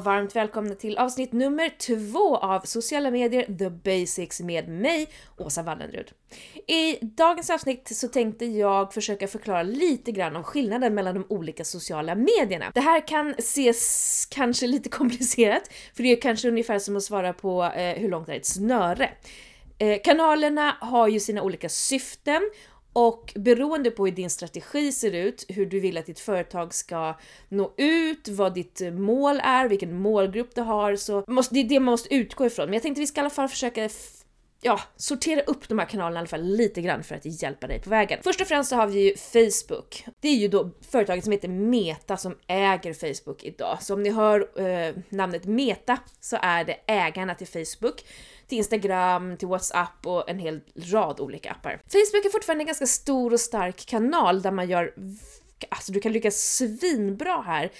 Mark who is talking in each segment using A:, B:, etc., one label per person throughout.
A: varmt välkomna till avsnitt nummer två av sociala medier The Basics med mig, Åsa Wallenrud. I dagens avsnitt så tänkte jag försöka förklara lite grann om skillnaden mellan de olika sociala medierna. Det här kan ses kanske lite komplicerat, för det är kanske ungefär som att svara på eh, hur långt är ett snöre? Eh, kanalerna har ju sina olika syften och beroende på hur din strategi ser ut, hur du vill att ditt företag ska nå ut, vad ditt mål är, vilken målgrupp du har, så måste, det är det man måste utgå ifrån. Men jag tänkte vi ska i alla fall försöka ja, sortera upp de här kanalerna i alla fall lite grann för att hjälpa dig på vägen. Först och främst så har vi ju Facebook. Det är ju då företaget som heter Meta som äger Facebook idag. Så om ni hör eh, namnet Meta så är det ägarna till Facebook till Instagram, till WhatsApp och en hel rad olika appar. Facebook är fortfarande en ganska stor och stark kanal där man gör Alltså du kan lyckas svinbra här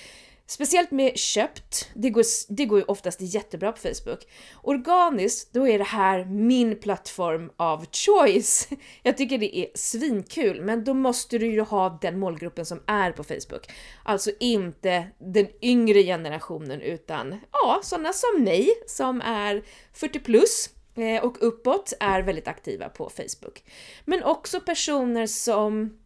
A: Speciellt med köpt, det går, det går ju oftast jättebra på Facebook. Organiskt, då är det här min plattform av choice. Jag tycker det är svinkul, men då måste du ju ha den målgruppen som är på Facebook. Alltså inte den yngre generationen utan ja, sådana som mig som är 40 plus eh, och uppåt är väldigt aktiva på Facebook. Men också personer som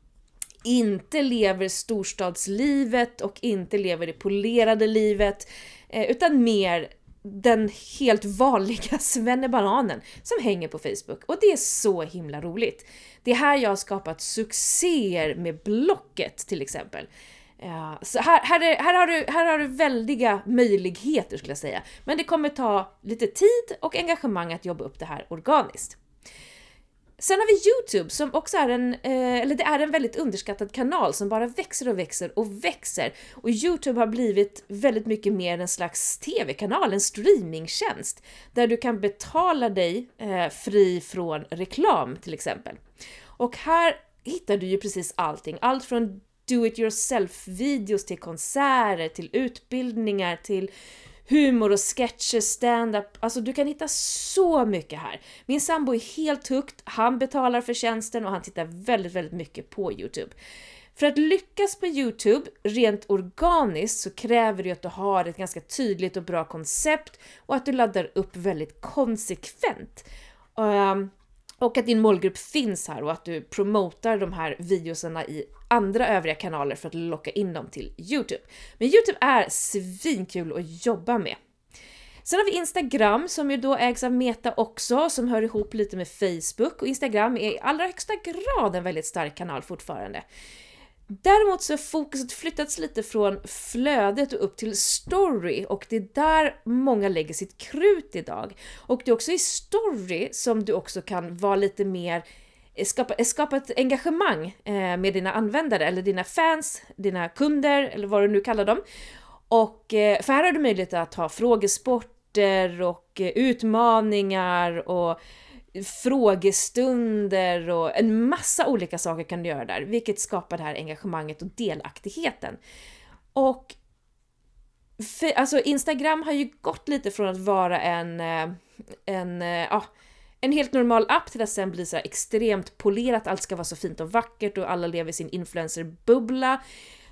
A: inte lever storstadslivet och inte lever det polerade livet, eh, utan mer den helt vanliga svennebananen som hänger på Facebook. Och det är så himla roligt. Det är här jag har skapat succéer med Blocket till exempel. Ja, så här, här, är, här, har du, här har du väldiga möjligheter skulle jag säga. Men det kommer ta lite tid och engagemang att jobba upp det här organiskt. Sen har vi Youtube som också är en, eh, eller det är en väldigt underskattad kanal som bara växer och växer och växer. Och Youtube har blivit väldigt mycket mer en slags TV-kanal, en streamingtjänst. Där du kan betala dig eh, fri från reklam till exempel. Och här hittar du ju precis allting, allt från do it yourself-videos till konserter, till utbildningar, till humor och sketcher, stand-up. Alltså du kan hitta så mycket här. Min sambo är helt hooked, han betalar för tjänsten och han tittar väldigt, väldigt mycket på Youtube. För att lyckas på Youtube rent organiskt så kräver det att du har ett ganska tydligt och bra koncept och att du laddar upp väldigt konsekvent. Um, och att din målgrupp finns här och att du promotar de här videosarna i andra övriga kanaler för att locka in dem till Youtube. Men Youtube är svinkul att jobba med. Sen har vi Instagram som ju då ägs av Meta också, som hör ihop lite med Facebook och Instagram är i allra högsta grad en väldigt stark kanal fortfarande. Däremot så har fokuset flyttats lite från flödet och upp till story och det är där många lägger sitt krut idag. Och det är också i story som du också kan vara lite mer eh, skapa, eh, skapa ett engagemang eh, med dina användare eller dina fans, dina kunder eller vad du nu kallar dem. Och för här har du möjlighet att ha frågesporter och utmaningar och frågestunder och en massa olika saker kan du göra där, vilket skapar det här engagemanget och delaktigheten. Och för, alltså Instagram har ju gått lite från att vara en, eh, en, eh, ja, en helt normal app till att sen bli så extremt polerat, allt ska vara så fint och vackert och alla lever i sin influencerbubbla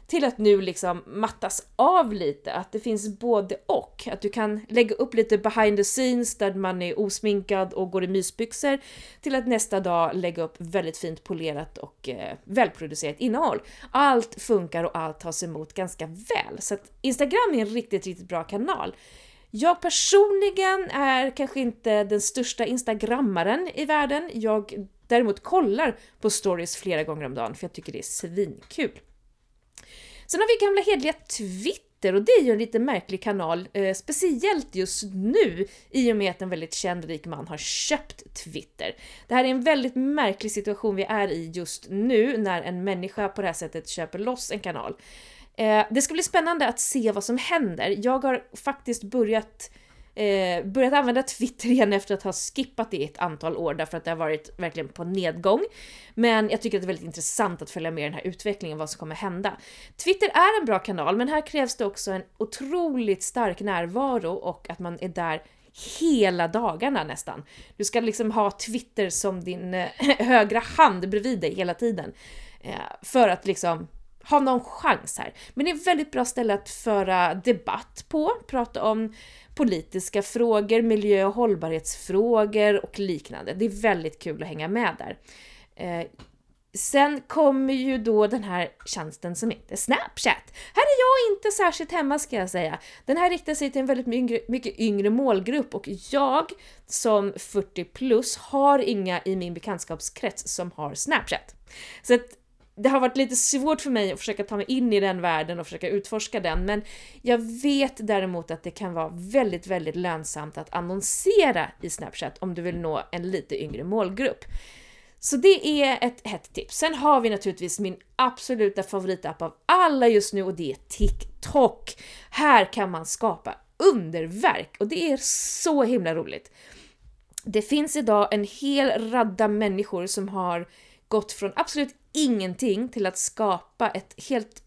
A: till att nu liksom mattas av lite, att det finns både och. Att du kan lägga upp lite behind the scenes där man är osminkad och går i mysbyxor till att nästa dag lägga upp väldigt fint polerat och eh, välproducerat innehåll. Allt funkar och allt tas emot ganska väl, så att Instagram är en riktigt, riktigt bra kanal. Jag personligen är kanske inte den största instagrammaren i världen. Jag däremot kollar på stories flera gånger om dagen för jag tycker det är svinkul. Sen har vi gamla hedliga Twitter och det är ju en lite märklig kanal, eh, speciellt just nu i och med att en väldigt känd rik man har köpt Twitter. Det här är en väldigt märklig situation vi är i just nu när en människa på det här sättet köper loss en kanal. Eh, det ska bli spännande att se vad som händer. Jag har faktiskt börjat eh, börjat använda Twitter igen efter att ha skippat det i ett antal år därför att det har varit verkligen på nedgång. Men jag tycker att det är väldigt intressant att följa med den här utvecklingen, vad som kommer hända. Twitter är en bra kanal, men här krävs det också en otroligt stark närvaro och att man är där hela dagarna nästan. Du ska liksom ha Twitter som din eh, högra hand bredvid dig hela tiden. Eh, för att liksom ha någon chans här. Men det är ett väldigt bra ställe att föra debatt på, prata om politiska frågor, miljö och hållbarhetsfrågor och liknande. Det är väldigt kul att hänga med där. Eh, sen kommer ju då den här tjänsten som heter Snapchat. Här är jag inte särskilt hemma ska jag säga. Den här riktar sig till en väldigt yngre, mycket yngre målgrupp och jag som 40 plus har inga i min bekantskapskrets som har Snapchat. Så att det har varit lite svårt för mig att försöka ta mig in i den världen och försöka utforska den, men jag vet däremot att det kan vara väldigt, väldigt lönsamt att annonsera i Snapchat om du vill nå en lite yngre målgrupp. Så det är ett hett tips. Sen har vi naturligtvis min absoluta favoritapp av alla just nu och det är TikTok. Här kan man skapa underverk och det är så himla roligt. Det finns idag en hel radda människor som har gått från absolut ingenting till att skapa ett helt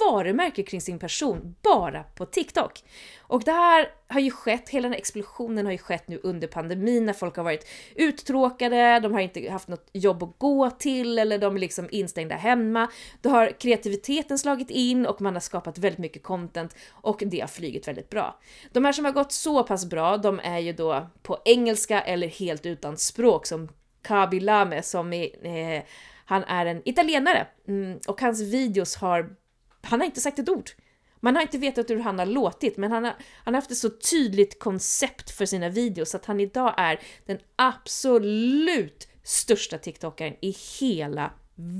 A: varumärke kring sin person bara på TikTok. Och det här har ju skett, hela den här explosionen har ju skett nu under pandemin när folk har varit uttråkade, de har inte haft något jobb att gå till eller de är liksom instängda hemma. Då har kreativiteten slagit in och man har skapat väldigt mycket content och det har flugit väldigt bra. De här som har gått så pass bra, de är ju då på engelska eller helt utan språk som Kabi Lame som är eh, han är en italienare mm, och hans videos har... Han har inte sagt ett ord. Man har inte vetat hur han har låtit, men han har, han har haft ett så tydligt koncept för sina videos att han idag är den absolut största TikTokaren i hela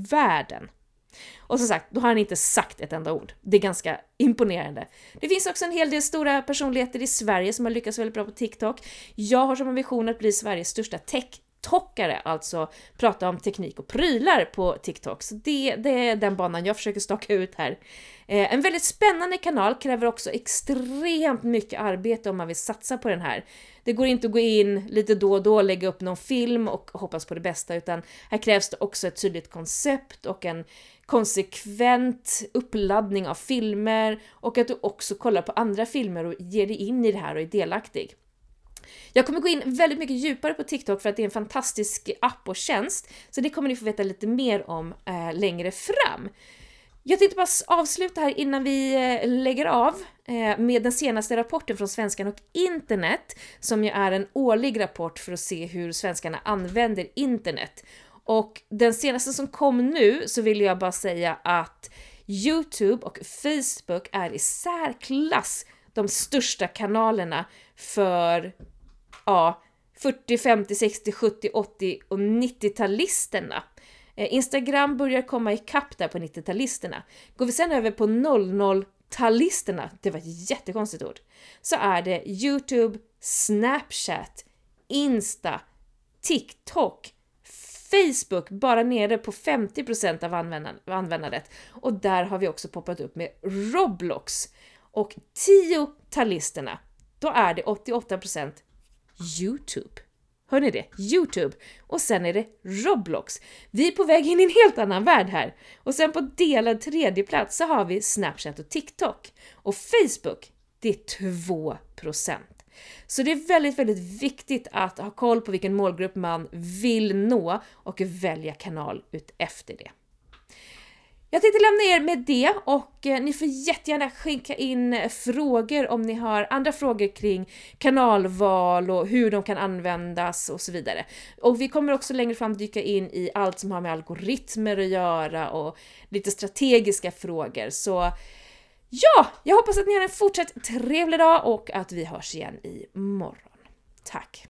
A: världen. Och som sagt, då har han inte sagt ett enda ord. Det är ganska imponerande. Det finns också en hel del stora personligheter i Sverige som har lyckats väldigt bra på TikTok. Jag har som ambition att bli Sveriges största tech TikTokare, alltså prata om teknik och prylar på TikTok. Så det, det är den banan jag försöker staka ut här. Eh, en väldigt spännande kanal kräver också extremt mycket arbete om man vill satsa på den här. Det går inte att gå in lite då och då, lägga upp någon film och hoppas på det bästa, utan här krävs det också ett tydligt koncept och en konsekvent uppladdning av filmer och att du också kollar på andra filmer och ger dig in i det här och är delaktig. Jag kommer gå in väldigt mycket djupare på TikTok för att det är en fantastisk app och tjänst, så det kommer ni få veta lite mer om eh, längre fram. Jag tänkte bara avsluta här innan vi eh, lägger av eh, med den senaste rapporten från Svenskan och internet, som ju är en årlig rapport för att se hur svenskarna använder internet. Och den senaste som kom nu så vill jag bara säga att Youtube och Facebook är i särklass de största kanalerna för ja, 40, 50, 60, 70, 80 och 90-talisterna. Eh, Instagram börjar komma ikapp där på 90-talisterna. Går vi sen över på 00-talisterna, det var ett jättekonstigt ord, så är det Youtube, Snapchat, Insta, TikTok, Facebook bara nere på 50% av användandet och där har vi också poppat upp med Roblox. Och 10-talisterna, då är det 88% Youtube. Hör ni det? Youtube! Och sen är det Roblox. Vi är på väg in i en helt annan värld här. Och sen på delad tredje plats så har vi Snapchat och TikTok. Och Facebook, det är 2%. Så det är väldigt, väldigt viktigt att ha koll på vilken målgrupp man vill nå och välja kanal ut efter det. Jag tänkte lämna er med det och eh, ni får jättegärna skicka in eh, frågor om ni har andra frågor kring kanalval och hur de kan användas och så vidare. Och vi kommer också längre fram dyka in i allt som har med algoritmer att göra och lite strategiska frågor. Så ja, jag hoppas att ni har en fortsatt trevlig dag och att vi hörs igen imorgon. Tack!